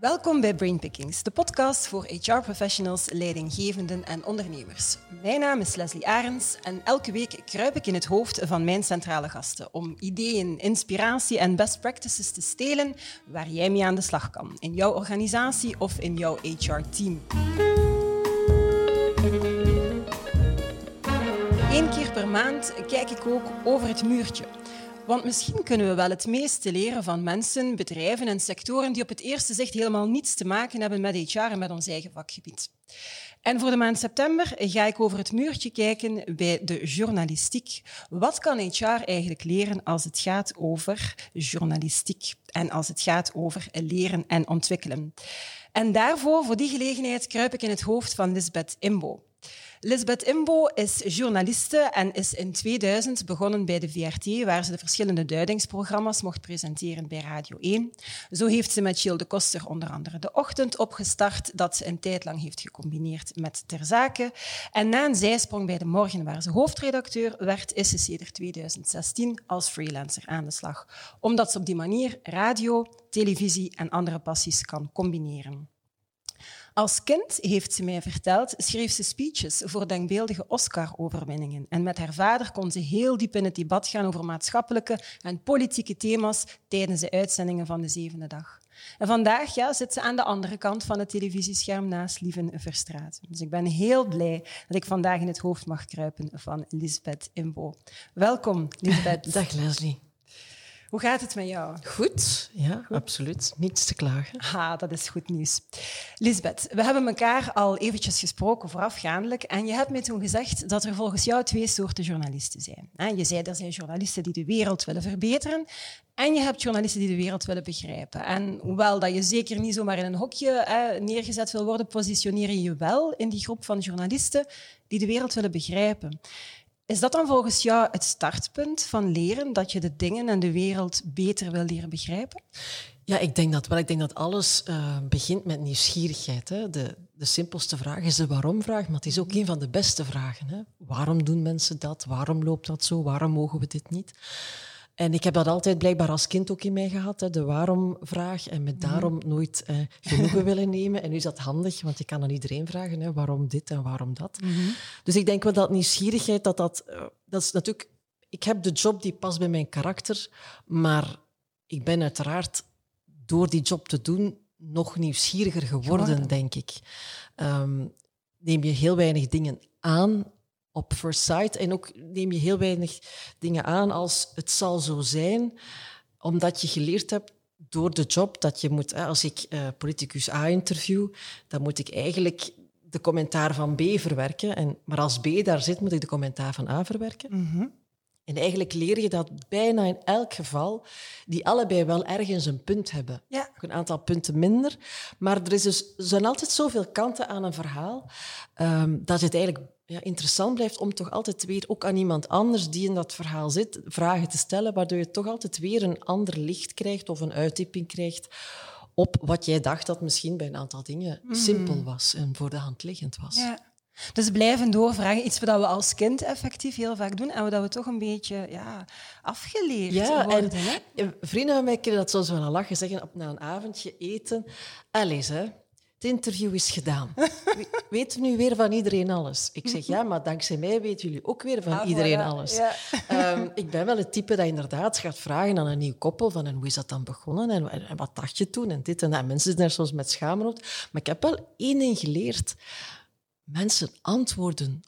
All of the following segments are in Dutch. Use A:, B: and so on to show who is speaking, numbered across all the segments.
A: Welkom bij Brainpickings, de podcast voor HR-professionals, leidinggevenden en ondernemers. Mijn naam is Leslie Arends en elke week kruip ik in het hoofd van mijn centrale gasten om ideeën, inspiratie en best practices te stelen waar jij mee aan de slag kan, in jouw organisatie of in jouw HR-team. Eén keer per maand kijk ik ook over het muurtje. Want misschien kunnen we wel het meeste leren van mensen, bedrijven en sectoren die op het eerste zicht helemaal niets te maken hebben met HR en met ons eigen vakgebied. En voor de maand september ga ik over het muurtje kijken bij de journalistiek. Wat kan HR eigenlijk leren als het gaat over journalistiek en als het gaat over leren en ontwikkelen? En daarvoor, voor die gelegenheid, kruip ik in het hoofd van Lisbeth Imbo. Lisbeth Imbo is journaliste en is in 2000 begonnen bij de VRT, waar ze de verschillende duidingsprogramma's mocht presenteren bij Radio 1. Zo heeft ze met Gilles de Koster onder andere de ochtend opgestart, dat ze een tijd lang heeft gecombineerd met Ter Zake. En na een zijsprong bij de morgen, waar ze hoofdredacteur werd, is ze sinds 2016 als freelancer aan de slag, omdat ze op die manier radio, televisie en andere passies kan combineren. Als kind, heeft ze mij verteld, schreef ze speeches voor denkbeeldige Oscar-overwinningen. En met haar vader kon ze heel diep in het debat gaan over maatschappelijke en politieke thema's tijdens de uitzendingen van de zevende dag. En vandaag ja, zit ze aan de andere kant van het televisiescherm naast Lieven Verstraat. Dus ik ben heel blij dat ik vandaag in het hoofd mag kruipen van Lisbeth Imbo. Welkom, Lisbeth.
B: Dag Leslie.
A: Hoe gaat het met jou?
B: Goed, ja, absoluut. Niets te klagen.
A: Ha, dat is goed nieuws. Lisbeth, we hebben elkaar al eventjes gesproken voorafgaandelijk en je hebt mij toen gezegd dat er volgens jou twee soorten journalisten zijn. Je zei, er zijn journalisten die de wereld willen verbeteren en je hebt journalisten die de wereld willen begrijpen. En hoewel dat je zeker niet zomaar in een hokje neergezet wil worden, positioneer je je wel in die groep van journalisten die de wereld willen begrijpen. Is dat dan volgens jou het startpunt van leren, dat je de dingen en de wereld beter wil leren begrijpen?
B: Ja, ik denk dat wel. Ik denk dat alles uh, begint met nieuwsgierigheid. Hè. De, de simpelste vraag is de waarom-vraag, maar het is ook een van de beste vragen. Hè. Waarom doen mensen dat? Waarom loopt dat zo? Waarom mogen we dit niet? En ik heb dat altijd blijkbaar als kind ook in mij gehad, hè, de waarom-vraag. En met mhm. daarom nooit eh, genoegen willen nemen. En nu is dat handig, want je kan aan iedereen vragen, hè, waarom dit en waarom dat. Mhm. Dus ik denk wel dat nieuwsgierigheid, dat dat... Uh, dat is natuurlijk... Ik heb de job die past bij mijn karakter, maar ik ben uiteraard door die job te doen nog nieuwsgieriger geworden, denk ik. Um, neem je heel weinig dingen aan op first sight. En ook neem je heel weinig dingen aan als het zal zo zijn, omdat je geleerd hebt door de job dat je moet, als ik uh, politicus A interview, dan moet ik eigenlijk de commentaar van B verwerken. En, maar als B daar zit, moet ik de commentaar van A verwerken. Mhm. En eigenlijk leer je dat bijna in elk geval, die allebei wel ergens een punt hebben. Ja. een aantal punten minder. Maar er, is dus, er zijn altijd zoveel kanten aan een verhaal, um, dat het eigenlijk ja, interessant blijft om toch altijd weer ook aan iemand anders die in dat verhaal zit, vragen te stellen, waardoor je toch altijd weer een ander licht krijgt of een uitdieping krijgt op wat jij dacht dat misschien bij een aantal dingen mm. simpel was en voor de hand liggend was. Ja.
A: Dus blijven doorvragen, iets wat we als kind effectief heel vaak doen en wat we toch een beetje ja, afgeleerd ja, worden.
B: En vrienden van mij kunnen dat soms wel een lachen zeggen op, na een avondje eten. Alice, hè, het interview is gedaan. Weten we nu weer van iedereen alles? Ik zeg ja, maar dankzij mij weten jullie ook weer van ah, iedereen alles. Ehm, ik ben wel het type dat inderdaad gaat vragen aan een nieuw koppel van en hoe is dat dan begonnen en, en, wat dacht je toen en dit en dat. Mensen zijn er soms met schaamrood. Maar ik heb wel één ding geleerd. Mensen antwoorden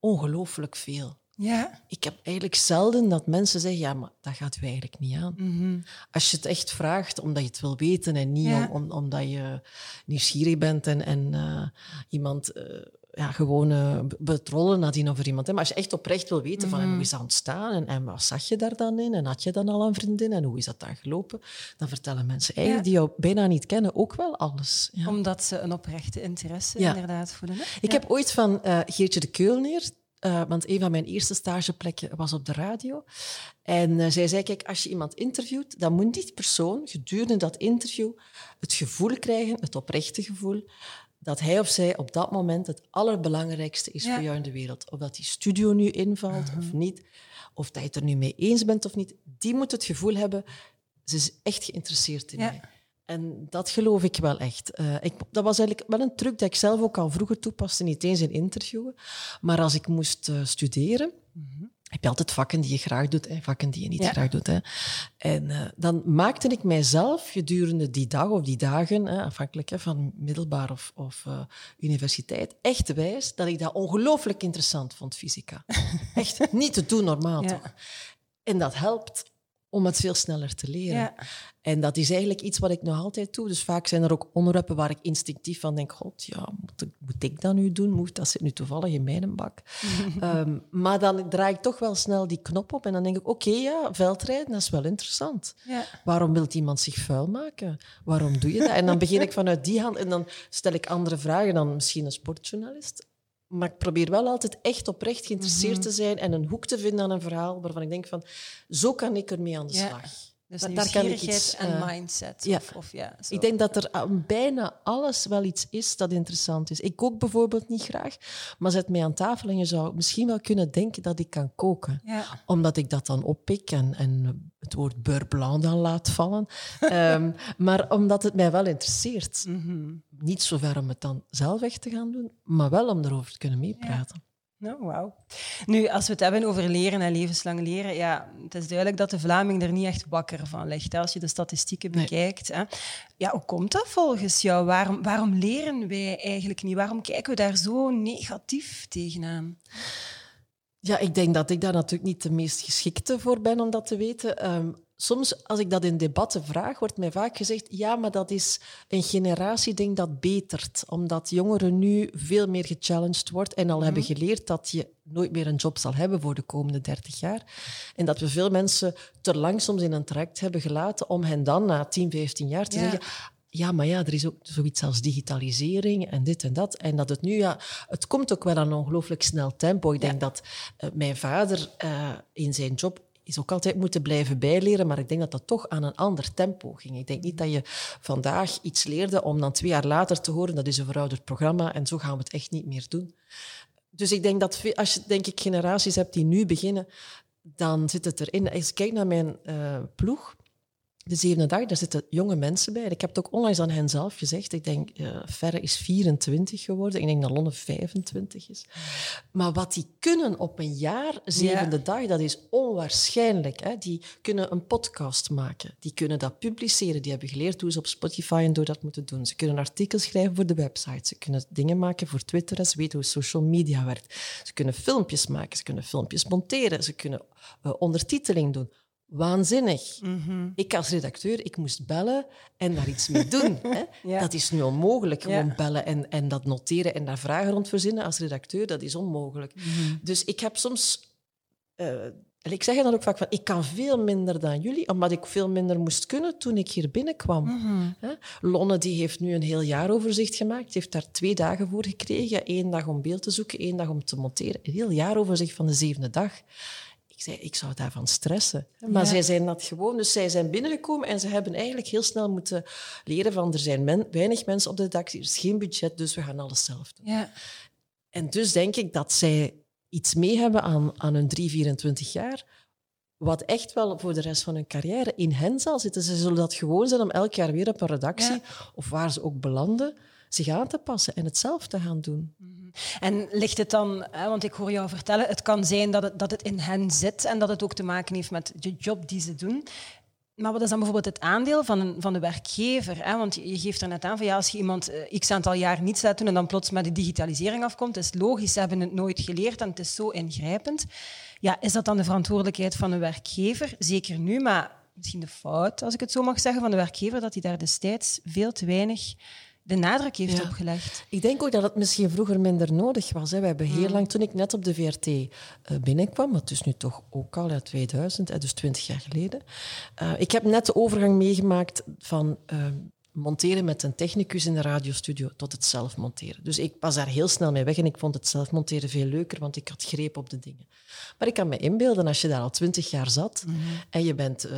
B: ongelooflijk veel. Ja. Ik heb eigenlijk zelden dat mensen zeggen, ja, maar dat gaat u eigenlijk niet aan. Mhm. Als je het echt vraagt omdat je het wil weten en niet om, omdat je nieuwsgierig bent en, en uh, iemand uh, ja, gewoon uh, betrollen nadien over iemand. Hè. Maar als je echt oprecht wil weten van mm hoe is dat ontstaan en, en wat zag je daar dan in en had je dan al een vriendin en hoe is dat dan gelopen, dan vertellen mensen eigenlijk die jou bijna niet kennen ook wel alles.
A: Ja. Omdat ze een oprechte interesse inderdaad voelen. Hè?
B: Ik heb ooit van Geertje de Keulneer, uh, want een van mijn eerste stageplekken was op de radio. En uh, zij zei, kijk, als je iemand interviewt, dan moet die persoon gedurende dat interview het gevoel krijgen, het oprechte gevoel, dat hij of zij op dat moment het allerbelangrijkste is voor jou in de wereld. Of dat die studio nu invalt of niet, of dat je het er nu mee eens bent of niet. Die moet het gevoel hebben, ze is echt geïnteresseerd in mij. En dat geloof ik wel echt. Eh, ik, dat was eigenlijk wel een truc dat ik zelf ook al vroeger toepaste, niet eens in interviewen. Maar als ik moest uh, studeren, heb je altijd vakken die je graag doet en vakken die je niet graag doet. Hè. En uh, dan maakte ik mijzelf gedurende die dag of die dagen, hè, afhankelijk hè, van middelbaar of, of universiteit, echt wijs dat ik dat ongelooflijk interessant vond, fysica. echt niet te doen normaal ja. toch. En dat helpt om het veel sneller te leren. Ja. En dat is eigenlijk iets wat ik nog altijd doe. Dus vaak zijn er ook onderwerpen waar ik instinctief van denk, god, ja, moet ik, moet ik dat nu doen? Moet, dat zit nu toevallig in mijn bak. um, maar dan draai ik toch wel snel die knop op en dan denk ik, oké, okay, ja, veldrijden, dat is wel interessant. Ja. Waarom wil iemand zich vuil maken? Waarom doe je dat? En dan begin ik vanuit die hand en dan stel ik andere vragen dan misschien een sportjournalist. Maar ik probeer wel altijd echt oprecht geïnteresseerd mhm. te zijn en een hoek te vinden aan een verhaal waarvan ik denk van, zo kan ik ermee aan de slag.
A: Dus dat, daar kan ik iets, en uh, mindset.
B: Ja.
A: Of, of, ja,
B: zo. Ik denk dat er aan bijna alles wel iets is dat interessant is. Ik kook bijvoorbeeld niet graag, maar zet mij aan tafel en je zou misschien wel kunnen denken dat ik kan koken. Ja. Omdat ik dat dan oppik en, en het woord beurre blanc dan laat vallen. um, maar omdat het mij wel interesseert. Mm -hmm. Niet zover om het dan zelf echt te gaan doen, maar wel om erover te kunnen meepraten.
A: Nou, wauw. Nu, als we het hebben over leren en levenslang leren, ja, het is duidelijk dat de Vlaming er niet echt wakker van ligt, hè, als je de statistieken bekijkt. Hè. Ja, hoe komt dat volgens jou? Waarom, waarom leren wij eigenlijk niet? Waarom kijken we daar zo negatief tegenaan?
B: Ja, ik denk dat ik daar natuurlijk niet de meest geschikte voor ben om dat te weten. Um, soms, als ik dat in debatten vraag, wordt mij vaak gezegd: ja, maar dat is een generatieding dat betert. Omdat jongeren nu veel meer gechallenged wordt en al mm hebben geleerd dat je nooit meer een job zal hebben voor de komende 30 jaar. En dat we veel mensen te lang soms in een traject hebben gelaten om hen dan na 10, 15 jaar te zeggen ja, maar ja, er is ook zoiets als digitalisering en dit en dat. En dat het nu, ja, het komt ook wel aan een ongelooflijk snel tempo. Ik denk dat uh, mijn vader uh, in zijn job is ook altijd moeten blijven bijleren, maar ik denk dat dat toch aan een ander tempo ging. Ik denk niet dat je vandaag iets leerde om dan twee jaar later te horen dat is een verouderd programma en zo gaan we het echt niet meer doen. Dus ik denk dat als je denk ik generaties hebt die nu beginnen, dan zit het erin. Als ik kijk naar mijn uh, ploeg, de zevende dag, daar zitten jonge mensen bij. Ik heb het ook onlangs aan hen zelf gezegd. Ik denk, uh, Ferre is 24 geworden. Ik denk dat Lonne 25 is. Maar wat die kunnen op een jaar, zevende dag, dat is onwaarschijnlijk. Hè? Die kunnen een podcast maken. Die kunnen dat publiceren. Die hebben geleerd hoe ze op Spotify en door dat moeten doen. Ze kunnen artikels schrijven voor de website. Ze kunnen dingen maken voor Twitter. Ze weten hoe social media werkt. Ze kunnen filmpjes maken. Ze kunnen filmpjes monteren. Ze kunnen uh, ondertiteling doen waanzinnig. Mhm. Ik als redacteur, ik moest bellen en daar iets mee doen. Hè? Dat is nu onmogelijk, gewoon bellen en, en dat noteren en daar vragen rond verzinnen als redacteur, dat is onmogelijk. Mhm. Dus ik heb soms... Uh, ik zeg dan ook vaak van, ik kan veel minder dan jullie, omdat ik veel minder moest kunnen toen ik hier binnenkwam. Mm Lonne die heeft nu een heel jaaroverzicht gemaakt, heeft daar twee dagen voor gekregen. één dag om beeld te zoeken, één dag om te monteren. Een heel jaaroverzicht van de zevende dag. Ik zei, ik zou daarvan stressen. Maar zij zijn dat gewoon. Dus zij zijn binnengekomen en ze hebben eigenlijk heel snel moeten leren van er zijn weinig mensen op de dak, er is geen budget, dus we gaan alles zelf doen. Ja. En dus denk ik dat zij iets mee hebben aan, aan hun 3, 24 jaar, wat echt wel voor de rest van hun carrière in hen zal zitten. Ze zullen dat gewoon zijn om elk jaar weer op een redactie, of waar ze ook belanden, zich aan te passen en het zelf te gaan doen. Mhm.
A: En ligt het dan, hè, want ik hoor jou vertellen, het kan zijn dat het, dat het in hen zit en dat het ook te maken heeft met de job die ze doen. Maar wat is dan bijvoorbeeld het aandeel van, van de werkgever? Hè? Want je geeft er net aan van ja, als je iemand uh, x aantal jaar niets laat doen en dan plots met de digitalisering afkomt, is logisch, ze hebben het nooit geleerd en het is zo ingrijpend. Ja, is dat dan de verantwoordelijkheid van een werkgever? Zeker nu, maar misschien de fout, als ik het zo mag zeggen, van de werkgever, dat hij daar destijds veel te weinig de nadruk heeft opgelegd.
B: Ik denk ook dat het misschien vroeger minder nodig was. Hè. We hebben heel mm. lang, toen ik net op de VRT eh, binnenkwam, dat is nu toch ook al uit 2000, dus 20 jaar geleden. Uh, ik heb net de overgang meegemaakt van uh, monteren met een technicus in de radiostudio tot het zelf monteren. Dus ik was daar heel snel mee weg en ik vond het zelf monteren veel leuker, want ik had greep op de dingen. Maar ik kan me inbeelden, als je daar al 20 jaar zat mm -hmm. en je bent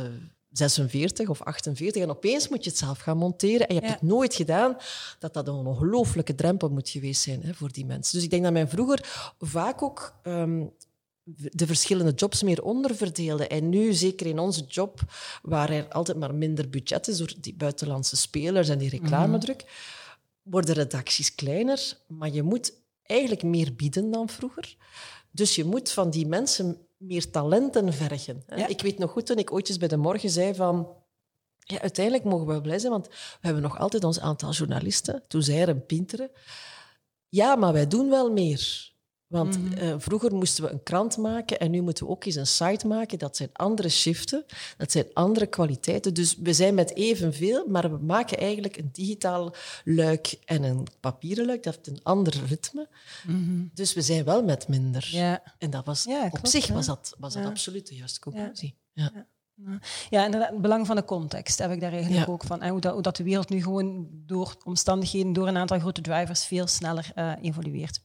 B: 46 of 48 en opeens moet je het zelf gaan monteren en je hebt het nooit gedaan, dat dat een ongelooflijke drempel moet geweest zijn hè, voor die mensen. Dus ik denk dat men vroeger vaak ook um, de verschillende jobs meer onderverdeelden. En nu, zeker in onze job, waar er altijd maar minder budget is door die buitenlandse spelers en die reclamedruk, worden redacties kleiner, maar je moet eigenlijk meer bieden dan vroeger. Dus je moet van die mensen meer talenten vergen. Ik weet nog goed toen ik ooit bij de morgen zei van... Ja, uiteindelijk mogen we blij zijn, want we hebben nog altijd ons aantal journalisten. Toen zei er een pintere... Ja, maar wij doen wel meer. Want mhm. eh, vroeger moesten we een krant maken en nu moeten we ook eens een site maken. Dat zijn andere shiften, dat zijn andere kwaliteiten. Dus we zijn met evenveel, maar we maken eigenlijk een digitaal luik en een papieren luik. Dat heeft een ander ritme. Mhm. Dus we zijn wel met minder. Ja. En dat was, op zich was dat, was dat absoluut de juiste conclusie. ja.
A: Ja, inderdaad, het belang van de context heb ik daar eigenlijk ook van. Hoe dat, hoe dat, de wereld nu gewoon door omstandigheden, door een aantal grote drivers, veel sneller uh, evolueert.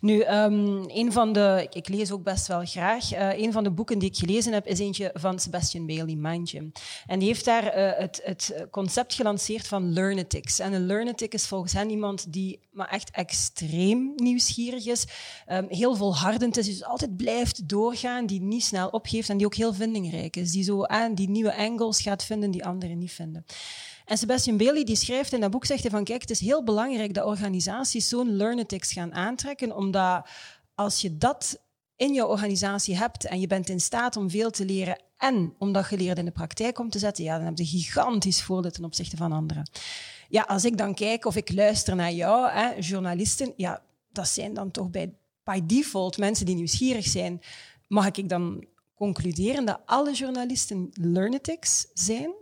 A: Nu, um, een van de, ik, lees ook best wel graag, uh, een van de boeken die ik gelezen heb, is eentje van Sebastian Bailey, Mindje. En die heeft daar uh, het, het, concept gelanceerd van Learnetics. En een Learnetic is volgens hen iemand die maar echt extreem nieuwsgierig is, um, heel volhardend is, dus altijd blijft doorgaan, die niet snel opgeeft en die ook heel vindingrijk is, die zo die nieuwe angles gaat vinden die anderen niet vinden. En Sebastian Bailey die schrijft in dat boek, zegt hij van kijk, het is heel belangrijk dat organisaties zo'n learnetics gaan aantrekken, omdat als je dat in je organisatie hebt en je bent in staat om veel te leren en om dat geleerd in de praktijk om te zetten, ja, dan heb je gigantisch voordeel ten opzichte van anderen. Ja, als ik dan kijk of ik luister naar jou, hè, journalisten, ja, dat zijn dan toch bij, by default mensen die nieuwsgierig zijn. Mag ik dan concluderen dat alle journalisten learnetics zijn?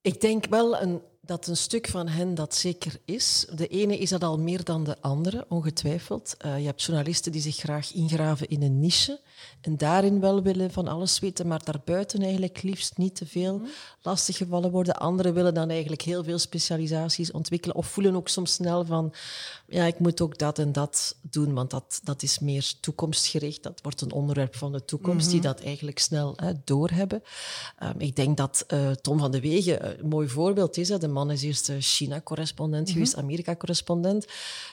B: Ik denk wel een, dat een stuk van hen dat zeker is. De ene is dat al meer dan de andere, ongetwijfeld. Uh, je hebt journalisten die zich graag ingraven in een niche en daarin wel willen van alles weten, maar daarbuiten eigenlijk liefst niet te veel mhm. lastiggevallen worden. Anderen willen dan eigenlijk heel veel specialisaties ontwikkelen of voelen ook soms snel van, ja, ik moet ook dat en dat doen, want dat, dat is meer toekomstgericht. Dat wordt een onderwerp van de toekomst, die mhm. dat eigenlijk snel hè, doorhebben. Um, ik denk dat uh, Tom van de Wegen een mooi voorbeeld is. Hè. De man is eerst China-correspondent mhm. geweest, Amerika-correspondent.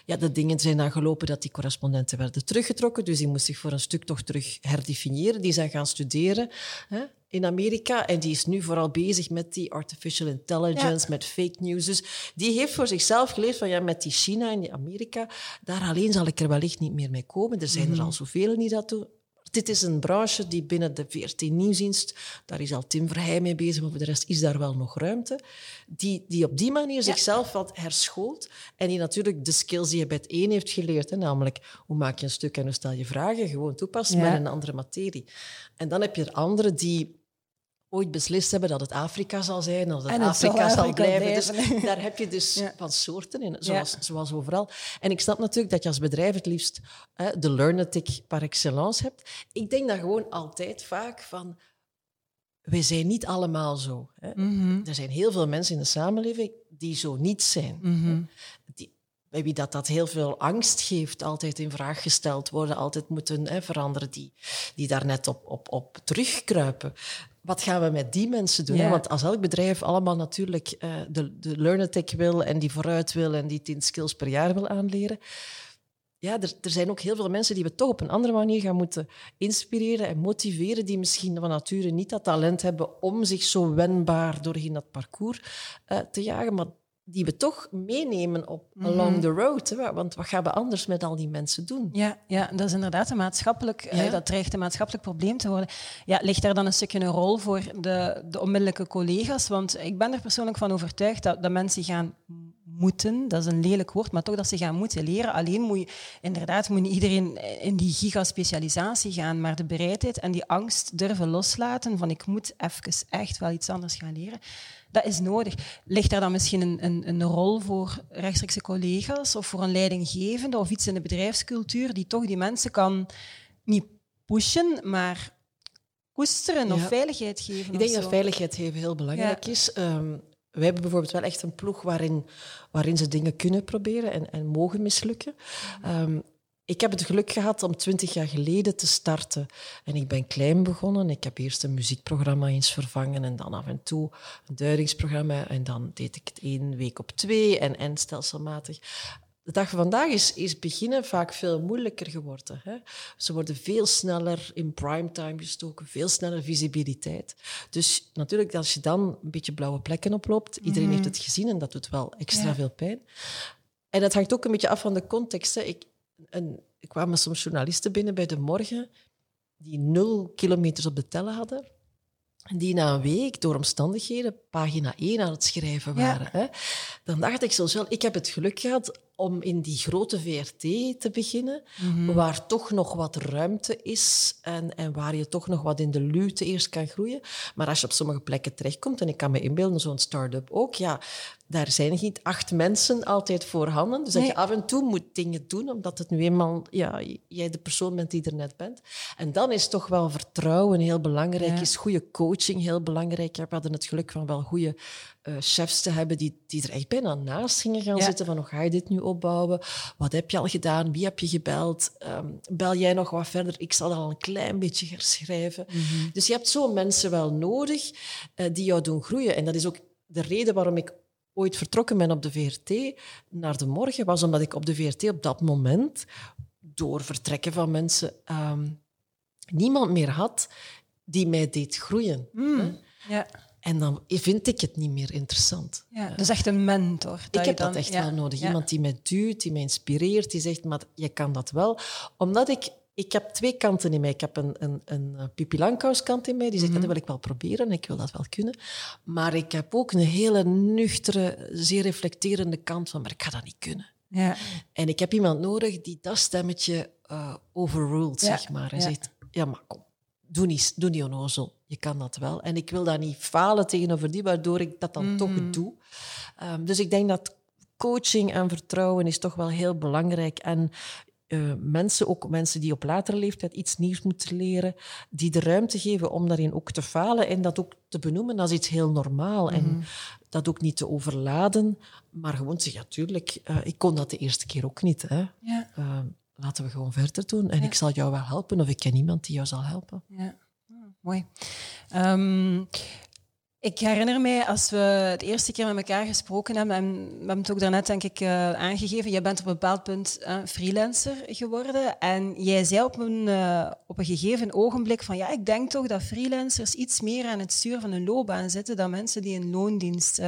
B: Ja, de dingen zijn dan gelopen dat die correspondenten werden teruggetrokken, dus die moest zich voor een stuk toch terug herdefiniëren. Die zijn gaan studeren hè, in Amerika en die is nu vooral bezig met die artificial intelligence, met fake news. Dus die heeft voor zichzelf geleerd van ja, met die China en die Amerika, daar alleen zal ik er wellicht niet meer mee komen. Er zijn er mhm. al zoveel die dat doen dit is een branche die binnen de VRT Nieuwsdienst, daar is al Tim Verheij mee bezig, maar voor de rest is daar wel nog ruimte, die, die op die manier zichzelf wat herschoolt en die natuurlijk de skills die je bij het een heeft geleerd, hè, namelijk hoe maak je een stuk en hoe stel je vragen, gewoon toepast met een andere materie. En dan heb je er anderen die ooit beslist hebben dat het Afrika zal zijn, of dat het Afrika, zal blijven. Dus daar heb je dus van soorten in, zoals, zoals overal. En ik snap natuurlijk dat je als bedrijf het liefst hè, de learnetic par excellence hebt. Ik denk dat gewoon altijd vaak van... Wij zijn niet allemaal zo. Hè. Mhm. Er zijn heel veel mensen in de samenleving die zo niet zijn. Mm die, bij wie dat, dat heel veel angst geeft, altijd in vraag gesteld worden, altijd moeten hè, veranderen, die, die daar net op, op, op terugkruipen wat gaan we met die mensen doen? Want als elk bedrijf allemaal natuurlijk uh, de, de Learnetech wil en die vooruit wil en die 10 skills per jaar wil aanleren. Ja, er, er, zijn ook heel veel mensen die we toch op een andere manier gaan moeten inspireren en motiveren, die misschien van nature niet dat talent hebben om zich zo wendbaar doorheen dat parcours uh, te jagen. Maar die we toch meenemen op mhm. along the road. Hè? Want wat gaan we anders met al die mensen doen?
A: Ja, ja dat is inderdaad een maatschappelijk, eh, dat dreigt een maatschappelijk probleem te worden. Ja, ligt daar dan een stukje een rol voor de, de onmiddellijke collega's? Want ik ben er persoonlijk van overtuigd dat, dat mensen gaan moeten, dat is een lelijk woord, maar toch dat ze gaan moeten leren. Alleen moet je, inderdaad, moet iedereen in die gigaspecialisatie gaan, maar de bereidheid en die angst durven loslaten van ik moet even echt wel iets anders gaan leren dat is nodig. Ligt daar dan misschien een, een, een rol voor rechtstreekse collega's of voor een leidinggevende of iets in de bedrijfscultuur die toch die mensen kan niet pushen, maar koesteren of veiligheid geven?
B: Ik denk dat veiligheid geven heel belangrijk is. Um, wij hebben bijvoorbeeld wel echt een ploeg waarin, waarin ze dingen kunnen proberen en, en mogen mislukken. Um, ik heb het geluk gehad om twintig jaar geleden te starten. En ik ben klein begonnen. Ik heb eerst een muziekprogramma eens vervangen en dan af en toe een duidingsprogramma. En dan deed ik het één week op twee en, en stelselmatig. De dag van vandaag is, is beginnen vaak veel moeilijker geworden. Hè? Ze worden veel sneller in primetime gestoken, veel sneller visibiliteit. Dus natuurlijk, als je dan een beetje blauwe plekken oploopt, iedereen heeft het gezien en dat doet wel extra veel pijn. En dat hangt ook een beetje af van de context. Hè. Ik, en, ik kwamen soms journalisten binnen bij de morgen die nul kilometers op de tellen hadden die na een week door omstandigheden pagina 1 aan het schrijven waren. Hè? Dan dacht ik zo wel, ik heb het geluk gehad om in die grote VRT te beginnen, mhm. waar toch nog wat ruimte is en, en waar je toch nog wat in de lute eerst kan groeien. Maar als je op sommige plekken terechtkomt, en ik kan me inbeelden, zo'n start-up ook, ja, daar zijn niet acht mensen altijd voorhanden. Dus dat je af en toe moet dingen doen, omdat het nu eenmaal ja, jij de persoon bent die er net bent. En dan is toch wel vertrouwen heel belangrijk, is goede coaching heel belangrijk. We hadden het geluk van wel goede uh, chefs te hebben die, die er echt bijna naast gingen gaan zitten van hoe ga je dit nu opbouwen? Wat heb je al gedaan? Wie heb je gebeld? Ehm, bel jij nog wat verder? Ik zal al een klein beetje herschrijven. Mhm. Dus je hebt zo mensen wel nodig uh, die jou doen groeien. En dat is ook de reden waarom ik ooit vertrokken ben op de VRT naar de morgen, was omdat ik op de VRT op dat moment, door vertrekken van mensen, um, niemand meer had die mij deed groeien.
A: Mm, ja.
B: En dan vind ik het niet meer interessant.
A: Ja, dat is echt een mentor.
B: ik heb dat echt wel nodig. Iemand die mij duwt, die mij inspireert, die zegt, maar je kan dat wel. Omdat ik... Ik heb twee kanten in mij. Ik heb een, een, een Pipi kant in mij, die zegt, mhm. dat wil ik wel proberen, ik wil dat wel kunnen. Maar ik heb ook een hele nuchtere, zeer reflecterende kant van, maar ik ga dat niet kunnen.
A: Ja.
B: En ik heb iemand nodig die dat stemmetje uh, overruled, zeg maar. En zegt, ja, maar kom, doe niet, doe niet onnozel. Je kan dat wel. En ik wil daar niet falen tegenover die, waardoor ik dat dan toch mhm. doe. Um, dus ik denk dat coaching en vertrouwen is toch wel heel belangrijk. En uh, mensen, ook mensen die op latere leeftijd iets nieuws moeten leren, die de ruimte geven om daarin ook te falen en dat ook te benoemen als iets heel normaal. En mhm. dat ook niet te overladen, maar gewoon zeggen, ja, tuurlijk, uh, ik kon dat de eerste keer ook niet. Hè.
A: Ja.
B: Uh, laten we gewoon verder doen. En ik zal jou wel helpen, of ik ken iemand die jou zal helpen.
A: Ja, oh, mooi. Um, ik herinner mij, als we het eerste keer met elkaar gesproken hebben, en we hebben het ook daarnet denk ik uh, aangegeven, jij bent op een bepaald punt uh, freelancer geworden. En jij zei op een, uh, op een gegeven ogenblik van, ja, ik denk toch dat freelancers iets meer aan het stuur van hun loopbaan zitten dan mensen die in loondienst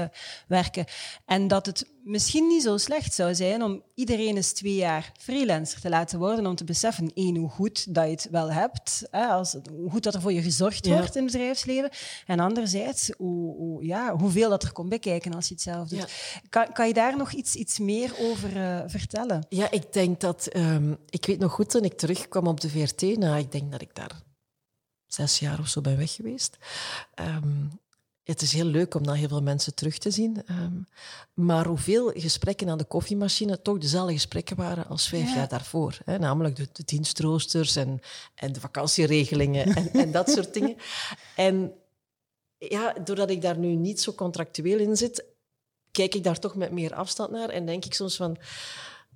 A: werken. En dat het misschien niet zo slecht zou zijn om iedereen eens twee jaar freelancer te laten worden, om te beseffen, één, hoe goed dat je het wel hebt, hè, als, hoe goed dat er voor je gezorgd wordt in het bedrijfsleven, en anderzijds, hoe, hoe, ja, hoeveel dat er komt bekijken als je het zelf doet. Kan, kan je daar nog iets, iets meer over uh, vertellen?
B: Ja, ik denk dat... Um, ik weet nog goed, toen ik terugkwam op de VRT, nou, ik denk dat ik daar zes jaar of zo ben weg geweest. Um, het is heel leuk om dan heel veel mensen terug te zien. Um, maar hoeveel gesprekken aan de koffiemachine toch dezelfde gesprekken waren als vijf jaar daarvoor. Hè? Namelijk de, de, dienstroosters en, en de vakantieregelingen en, en dat soort dingen. En ja, doordat ik daar nu niet zo contractueel in zit, kijk ik daar toch met meer afstand naar en denk ik soms van...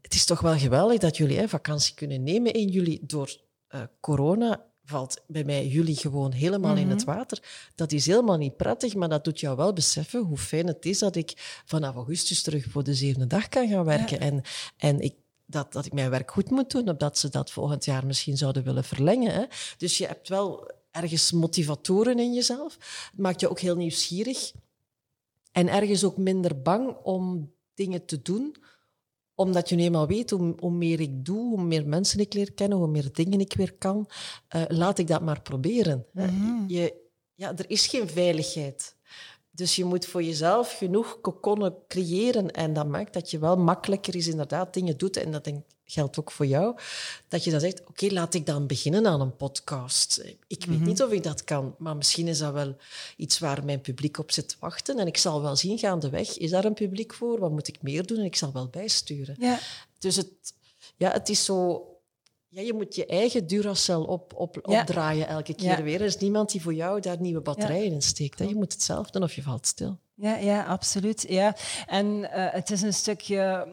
B: Het is toch wel geweldig dat jullie hè, vakantie kunnen nemen in juli door uh, corona valt bij mij jullie gewoon helemaal in het mhm. water. Dat is helemaal niet prettig, maar dat doet jou wel beseffen hoe fijn het is dat ik vanaf augustus terug voor de zevende dag kan gaan werken. En, en ik, dat, dat ik mijn werk goed moet doen, omdat ze dat volgend jaar misschien zouden willen verlengen. Hè. Dus je hebt wel ergens motivatoren in jezelf. Het maakt je ook heel nieuwsgierig. En ergens ook minder bang om dingen te doen omdat je nu eenmaal weet, hoe, hoe, meer ik doe, hoe meer mensen ik leer kennen, hoe meer dingen ik weer kan, uh, laat ik dat maar proberen.
A: Mm
B: je, ja, er is geen veiligheid. Dus je moet voor jezelf genoeg kokonnen creëren. En dat maakt dat je wel makkelijker is inderdaad dingen doet. En dat geldt ook voor jou. Dat je dan zegt, oké, laat ik dan beginnen aan een podcast. Ik weet mhm. niet of ik dat kan, maar misschien is dat wel iets waar mijn publiek op zit te wachten. En ik zal wel zien gaandeweg, is daar een publiek voor? Wat moet ik meer doen? En ik zal wel bijsturen.
A: Ja.
B: Dus het, ja, het is zo ja, je moet je eigen Duracell op, op, opdraaien elke keer weer. Er is niemand die voor jou daar nieuwe batterijen in steekt. Hè. Je moet het zelf doen of je valt stil.
A: Ja, ja, absoluut. Ja. En eh, het is een stukje,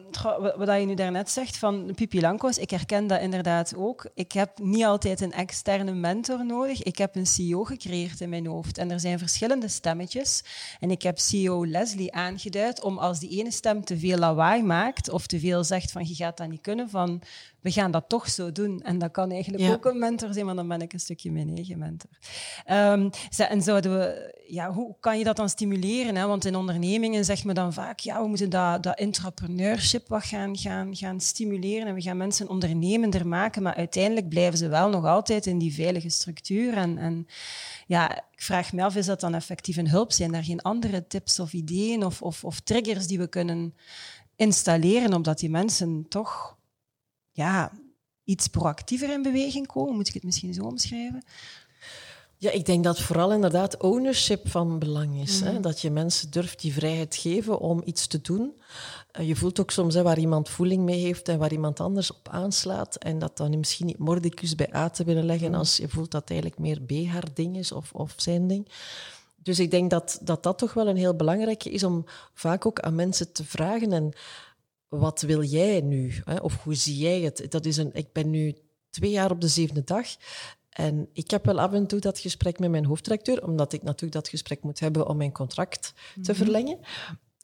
A: wat je nu daarnet zegt van Pipi Lanko's, ik herken dat inderdaad ook. Ik heb niet altijd een externe mentor nodig. Ik heb een CEO gecreëerd in mijn hoofd. En er zijn verschillende stemmetjes. En ik heb CEO Leslie aangeduid om als die ene stem te veel lawaai maakt of te veel zegt van je gaat dat niet kunnen, van we gaan dat toch zo doen. En dat kan eigenlijk ook een mentor zijn, maar dan ben ik een stukje mijn eigen mentor. Um, en zouden we, ja, hoe kan je dat dan stimuleren? Hè? Want in ondernemingen zegt men dan vaak, ja, we moeten dat, dat intrapreneurship wat gaan, gaan, gaan stimuleren en we gaan mensen ondernemender maken, maar uiteindelijk blijven ze wel nog altijd in die veilige structuur. En, en ja, ik vraag me af, is dat dan effectief een hulp? Zijn er geen andere tips of ideeën of, of, of triggers die we kunnen installeren, omdat die mensen toch ja, iets proactiever in beweging komen? Moet ik het misschien zo omschrijven?
B: Ja, ik denk dat vooral inderdaad ownership van belang is. hè? Mhm. Dat je mensen durft die vrijheid geven om iets te doen. Uh, je voelt ook soms hè, waar iemand voeling mee heeft en waar iemand anders op aanslaat. En dat dan misschien niet mordicus bij A te willen leggen mhm. als je voelt dat eigenlijk meer B haar ding is of, of zijn ding. Dus ik denk dat, dat dat toch wel een heel belangrijke is om vaak ook aan mensen te vragen. En wat wil jij nu? Hè? Of hoe zie jij het? Dat is een, ik ben nu twee jaar op de zevende dag. En ik heb wel af en toe dat gesprek met mijn hoofddirecteur, omdat ik natuurlijk dat gesprek moet hebben om mijn contract te mhm. verlengen.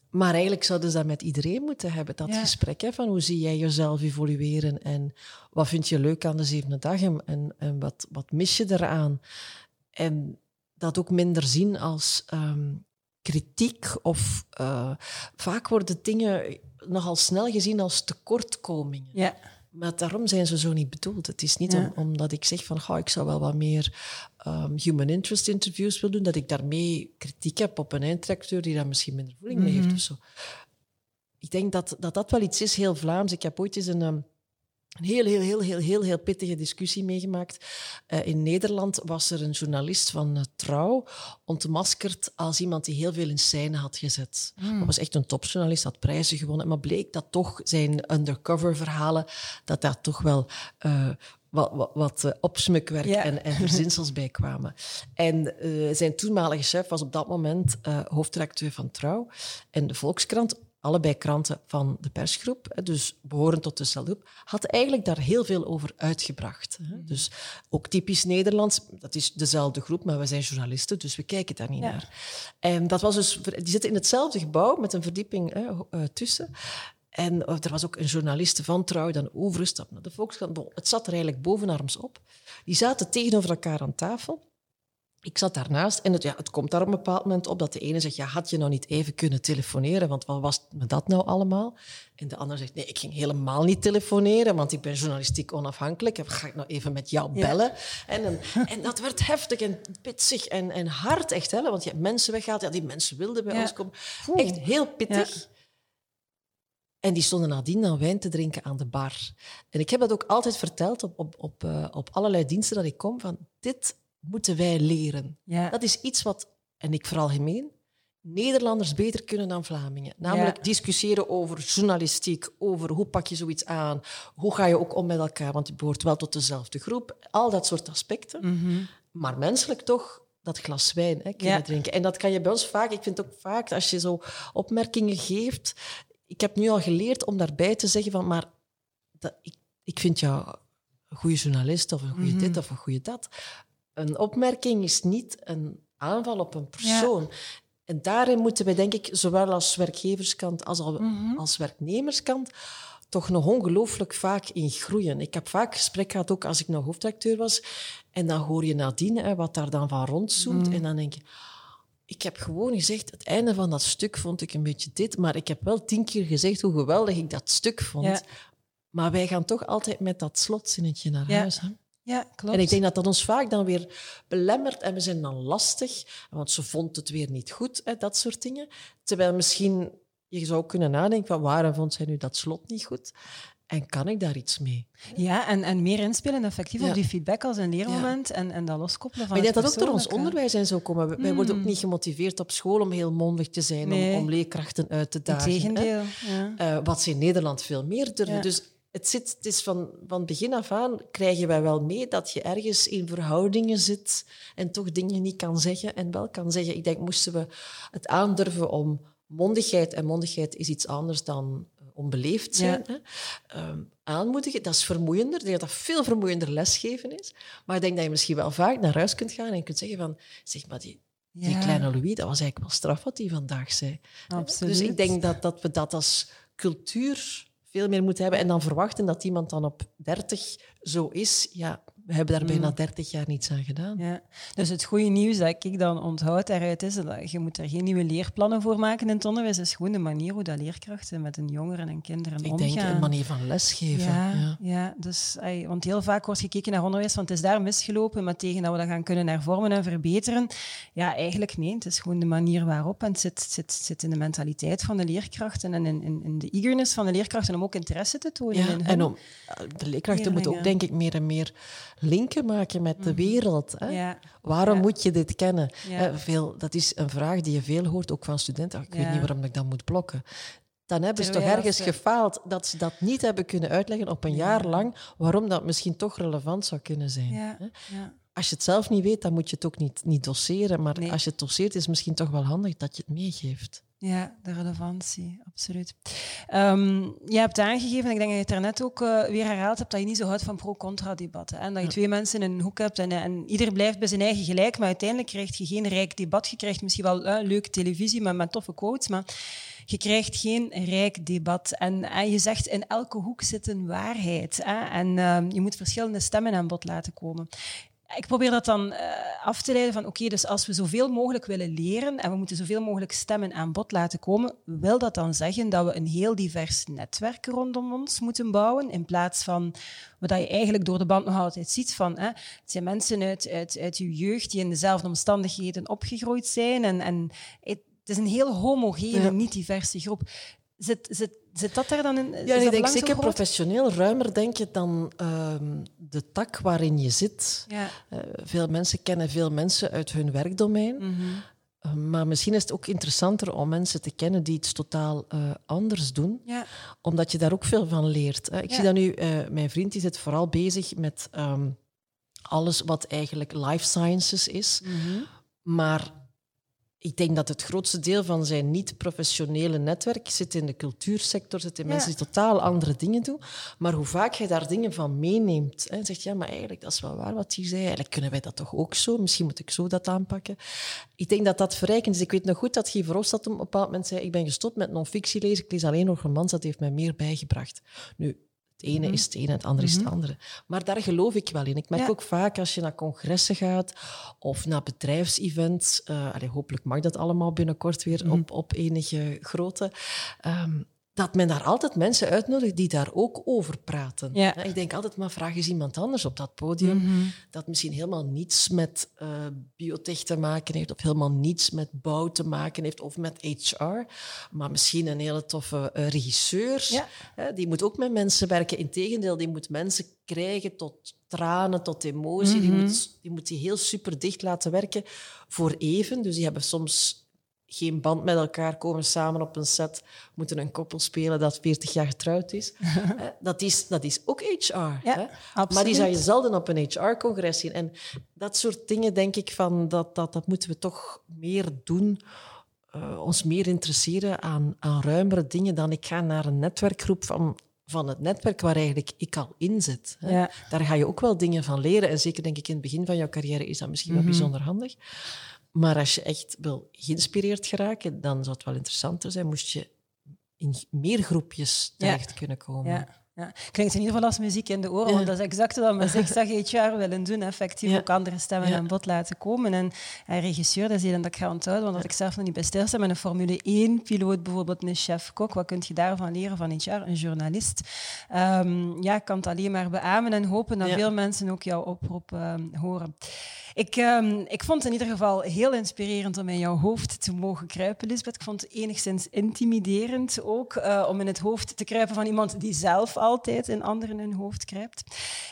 B: Maar eigenlijk zouden ze dat met iedereen moeten hebben, dat gesprek. Hè, van hoe zie jij jezelf evolueren en wat vind je leuk aan de zevende dag en, en, wat, wat mis je eraan? En dat ook minder zien als ehm, kritiek of uh, vaak worden dingen nogal snel gezien als tekortkomingen. Ja. Maar daarom zijn ze zo niet bedoeld. Het is niet om, omdat ik zeg van, ga ik zou wel wat meer um, human interest interviews wil doen, dat ik daarmee kritiek heb op een eindtracteur die daar misschien minder voeling mee heeft mhm. of zo. Ik denk dat, dat dat wel iets is, heel Vlaams. Ik heb ooit eens een... Um, een heel, heel, heel, heel, heel, heel pittige discussie meegemaakt. Uh, in Nederland was er een journalist van uh, Trouw ontmaskerd als iemand die heel veel in scène had gezet. Mm. Dat was echt een topjournalist, had prijzen gewonnen. Maar bleek dat toch zijn undercover verhalen, dat daar toch wel uh, wat, wat, wat opsmukwerk en, en verzinsels bij kwamen. En zijn toenmalige chef was op dat moment hoofdredacteur van Trouw. En de Volkskrant allebei kranten van de persgroep, dus behorend tot dezelfde groep, had eigenlijk daar heel veel over uitgebracht. Mhm. Dus ook typisch Nederlands, dat is dezelfde groep, maar we zijn journalisten, dus we kijken daar niet naar. En dat was dus, die zitten in hetzelfde gebouw met een verdieping hè, eh, tussen. En er was ook een journaliste van Trouw, dan overgestapt naar de Volkskrant. het zat er eigenlijk bovenarms op. Die zaten tegenover elkaar aan tafel ik zat daarnaast en het, ja, het komt daar op een bepaald moment op dat de ene zegt, ja, had je nou niet even kunnen telefoneren, want wat was me dat nou allemaal? En de ander zegt, nee, ik ging helemaal niet telefoneren, want ik ben journalistiek onafhankelijk. Ga ik nou even met jou bellen? En, en, dat werd heftig en pitsig en, en hard, echt. Hè? Want je hebt mensen weggehaald, ja, die mensen wilden bij ons komen. Echt heel pittig. En die stonden nadien dan wijn te drinken aan de bar. En ik heb dat ook altijd verteld op, op, op, uh, op allerlei diensten dat ik kom, van dit moeten wij leren. Ja. Dat is iets wat, en ik vooral gemeen, Nederlanders beter kunnen dan Vlamingen. Namelijk discussiëren over journalistiek, over hoe pak je zoiets aan, hoe ga je ook om met elkaar, want je behoort wel tot dezelfde groep, al dat soort aspecten. Mhm. Maar menselijk toch dat glas wijn hè, kunnen drinken. En dat kan je bij ons vaak, ik vind ook vaak, als je zo opmerkingen geeft, ik heb nu al geleerd om daarbij te zeggen van, maar dat, ik, ik vind jou een goede journalist of een goede mhm. dit of een goede dat een opmerking is niet een aanval op een persoon. En daarin moeten we, denk ik, zowel als werkgeverskant als mhm. als werknemerskant, toch nog ongelooflijk vaak in groeien. Ik heb vaak gesprek gehad, ook als ik nog hoofdredacteur was, en dan hoor je nadien hè, wat daar dan van rondzoomt, mhm. en dan denk je... Ik heb gewoon gezegd, het einde van dat stuk vond ik een beetje dit, maar ik heb wel tien keer gezegd hoe geweldig ik dat stuk vond. Maar wij gaan toch altijd met dat slotzinnetje naar huis. Hè?
A: Ja, klopt.
B: En ik denk dat dat ons vaak dan weer belemmert en we zijn dan lastig, want ze vond het weer niet goed, hè, dat soort dingen. Terwijl misschien je zou kunnen nadenken van waarom vond zij nu dat slot niet goed? En kan ik daar iets mee?
A: Ja, en, en meer inspelen effectief op die feedback als een leermoment en, en dat loskoppelen van
B: Maar ik denk dat ook door ons onderwijs en zo komen. Wij worden ook hmm. niet gemotiveerd op school om heel mondig te zijn, om, om leerkrachten uit te dagen.
A: Integendeel.
B: Ja. Uh, wat ze in Nederland veel meer durven. Dus het, zit, het is van, van begin af aan krijgen wij wel mee dat je ergens in verhoudingen zit en toch dingen niet kan zeggen en wel kan zeggen. Ik denk, moesten we het aandurven om mondigheid, en mondigheid is iets anders dan eh, onbeleefd zijn, hè, ehm, aanmoedigen. Dat is vermoeiender. Ik denk dat dat veel vermoeiender lesgeven is. Maar ik denk dat je misschien wel vaak naar huis kunt gaan en kunt zeggen van, zeg maar, die, die kleine Louis, dat was eigenlijk wel straf wat hij vandaag zei.
A: Absoluut.
B: Dus ik denk dat, dat we dat als cultuur veel meer moeten hebben. En dan verwachten dat iemand dan op 30 zo is, ja, we hebben daar bijna 30 mm. jaar niets aan gedaan.
A: Ja. Dus het goede nieuws dat ik dan onthoud daaruit is dat je moet er geen nieuwe leerplannen voor maken in het onderwijs. Het is gewoon de manier hoe dat leerkrachten met hun jongeren en kinderen
B: ik
A: omgaan.
B: Ik denk een manier van lesgeven.
A: Ja, ja. ja dus, want heel vaak wordt gekeken naar onderwijs, want het is daar misgelopen, maar tegen dat we dat gaan kunnen hervormen en verbeteren. Ja, eigenlijk nee. Het is gewoon de manier waarop. En het zit, zit, zit in de mentaliteit van de leerkrachten en in, in, in de eagerness van de leerkrachten om ook interesse te tonen.
B: Ja,
A: in
B: en om, de leerkrachten moeten ook, denk ik, meer en meer linken maken met de mhm. wereld. Hè? Ja. Waarom moet je dit kennen? veel, dat is een vraag die je veel hoort, ook van studenten. ik weet niet waarom ik dat moet blokken. Dan hebben ze toch ergens gefaald dat ze dat niet hebben kunnen uitleggen op een jaar lang, waarom dat misschien toch relevant zou kunnen zijn. Als je het zelf niet weet, dan moet je het ook niet, niet doseren. Maar als je het doseert, is het misschien toch wel handig dat je het meegeeft.
A: Ja, de relevantie, absoluut. Um, je hebt aangegeven, ik denk dat je het daarnet ook uh, weer herhaald hebt, dat je niet zo houdt van pro-contra-debatten. En dat je twee mensen in een hoek hebt en, en ieder blijft bij zijn eigen gelijk, maar uiteindelijk krijg je geen rijk debat. Je krijgt misschien wel uh, leuke televisie met, met toffe quotes, maar je krijgt geen rijk debat. En, en je zegt, in elke hoek zit een waarheid. Hè? En uh, je moet verschillende stemmen aan bod laten komen ik probeer dat dan uh, af te leiden van oké, dus als we zoveel mogelijk willen leren en we moeten zoveel mogelijk stemmen aan bod laten komen, wil dat dan zeggen dat we een heel divers netwerk rondom ons moeten bouwen in plaats van wat je eigenlijk door de band nog altijd ziet van hè, het zijn mensen uit, uit, uit je jeugd die in dezelfde omstandigheden opgegroeid zijn en, en het, is een heel homogene, niet diverse groep. Zit, zit, zit dat daar dan in?
B: Ja, ik denk zeker professioneel ruimer denk je dan ehm, de tak waarin je zit. Ja. Uh, veel mensen kennen veel mensen uit hun werkdomein. Mhm. Eh, maar misschien is het ook interessanter om mensen te kennen die iets totaal uh, anders doen, ja. omdat je daar ook veel van leert. Ik zie dat nu, mijn vriend die zit vooral bezig met um, alles wat eigenlijk life sciences is. Mhm. Maar ik denk dat het grootste deel van zijn niet-professionele netwerk zit in de cultuursector, zit in mensen die totaal andere dingen doen. Maar hoe vaak je daar dingen van meeneemt en zegt, ja, maar eigenlijk, dat is wel waar wat hij zei. Eigenlijk kunnen wij dat toch ook zo? Misschien moet ik zo dat aanpakken. Ik denk dat dat verrijkend is. Ik weet nog goed dat Guy Verhofstadt op een bepaald moment zei, ik ben gestopt met non-fictie lezen, ik lees alleen nog romans, dat heeft mij meer bijgebracht. Nu, het ene mhm. is het ene, het andere is het mhm. andere. Maar daar geloof ik wel in. Ik merk ook vaak als je naar congressen gaat of naar bedrijfsevents, uh, hopelijk mag dat allemaal binnenkort weer mhm. op, op enige grootte, ehm, dat men daar altijd mensen uitnodigt die daar ook over praten. Ja. Ik denk altijd, maar vraag eens iemand anders op dat podium mhm. dat misschien helemaal niets met uh, biotech te maken heeft of helemaal niets met bouw te maken heeft of met HR, maar misschien een hele toffe uh, regisseur. Ja. die moet ook met mensen werken. Integendeel, die moet mensen krijgen tot tranen, tot emotie. die, mhm. moet, die moet die heel super dicht laten werken voor even. Dus die hebben soms geen band met elkaar, komen samen op een set, moeten een koppel spelen dat 40 jaar getrouwd is. dat, is dat is ook HR. hè? Maar die zou je zelden op een HR-congres zien. En dat soort dingen denk ik van, dat, dat, dat moeten we toch meer doen. Uh, ons meer interesseren aan, aan ruimere dingen dan ik ga naar een netwerkgroep van van het netwerk waar eigenlijk ik al in zit. Hè. Daar ga je ook wel dingen van leren. En zeker denk ik in het begin van jouw carrière is dat misschien wel mhm. bijzonder handig. Maar als je echt wil geïnspireerd geraken, dan zou het wel interessanter zijn, moest je in meer groepjes terecht kunnen komen.
A: Ja. Ja. Klinkt in ieder geval als muziek in de oren, want dat is exact wat we zigzag jaar willen doen. Effectief ook andere stemmen aan bod laten komen. En, en regisseur, dat is een dat ik ga onthouden, want dat ik zelf nog niet bij stilsta. Met een Formule 1-piloot, bijvoorbeeld een chef-kok, wat kun je daarvan leren van jaar? Een journalist. Um, ja, ik kan het alleen maar beamen en hopen dat veel mensen ook jouw oproep um, horen. Ik, um, ik vond het in ieder geval heel inspirerend om in jouw hoofd te mogen kruipen, Lisbeth. Ik vond het enigszins intimiderend ook uh, om in het hoofd te kruipen van iemand die zelf altijd in anderen hun hoofd kruipt.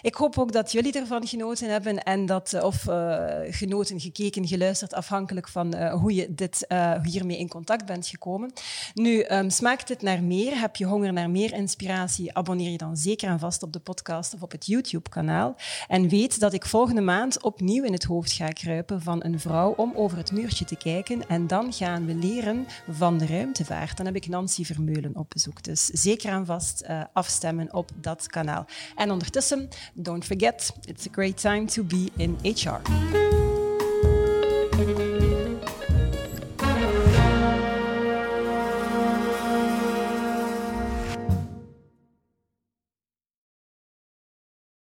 A: Ik hoop ook dat jullie ervan genoten hebben en dat, of uh, genoten, gekeken, geluisterd, afhankelijk van hoe je dit, hiermee in contact bent gekomen. Nu, um, smaakt dit naar meer? Heb je honger naar meer inspiratie? Abonneer je dan zeker en vast op de podcast of op het YouTube-kanaal. En weet dat ik volgende maand opnieuw in het hoofd ga kruipen van een vrouw om over het muurtje te kijken. En dan gaan we leren van de ruimtevaart. Dan heb ik Nancy Vermeulen op bezoek. Dus zeker en vast uh, afstemmen op dat kanaal. En ondertussen, don't forget, it's a great time to be in HR.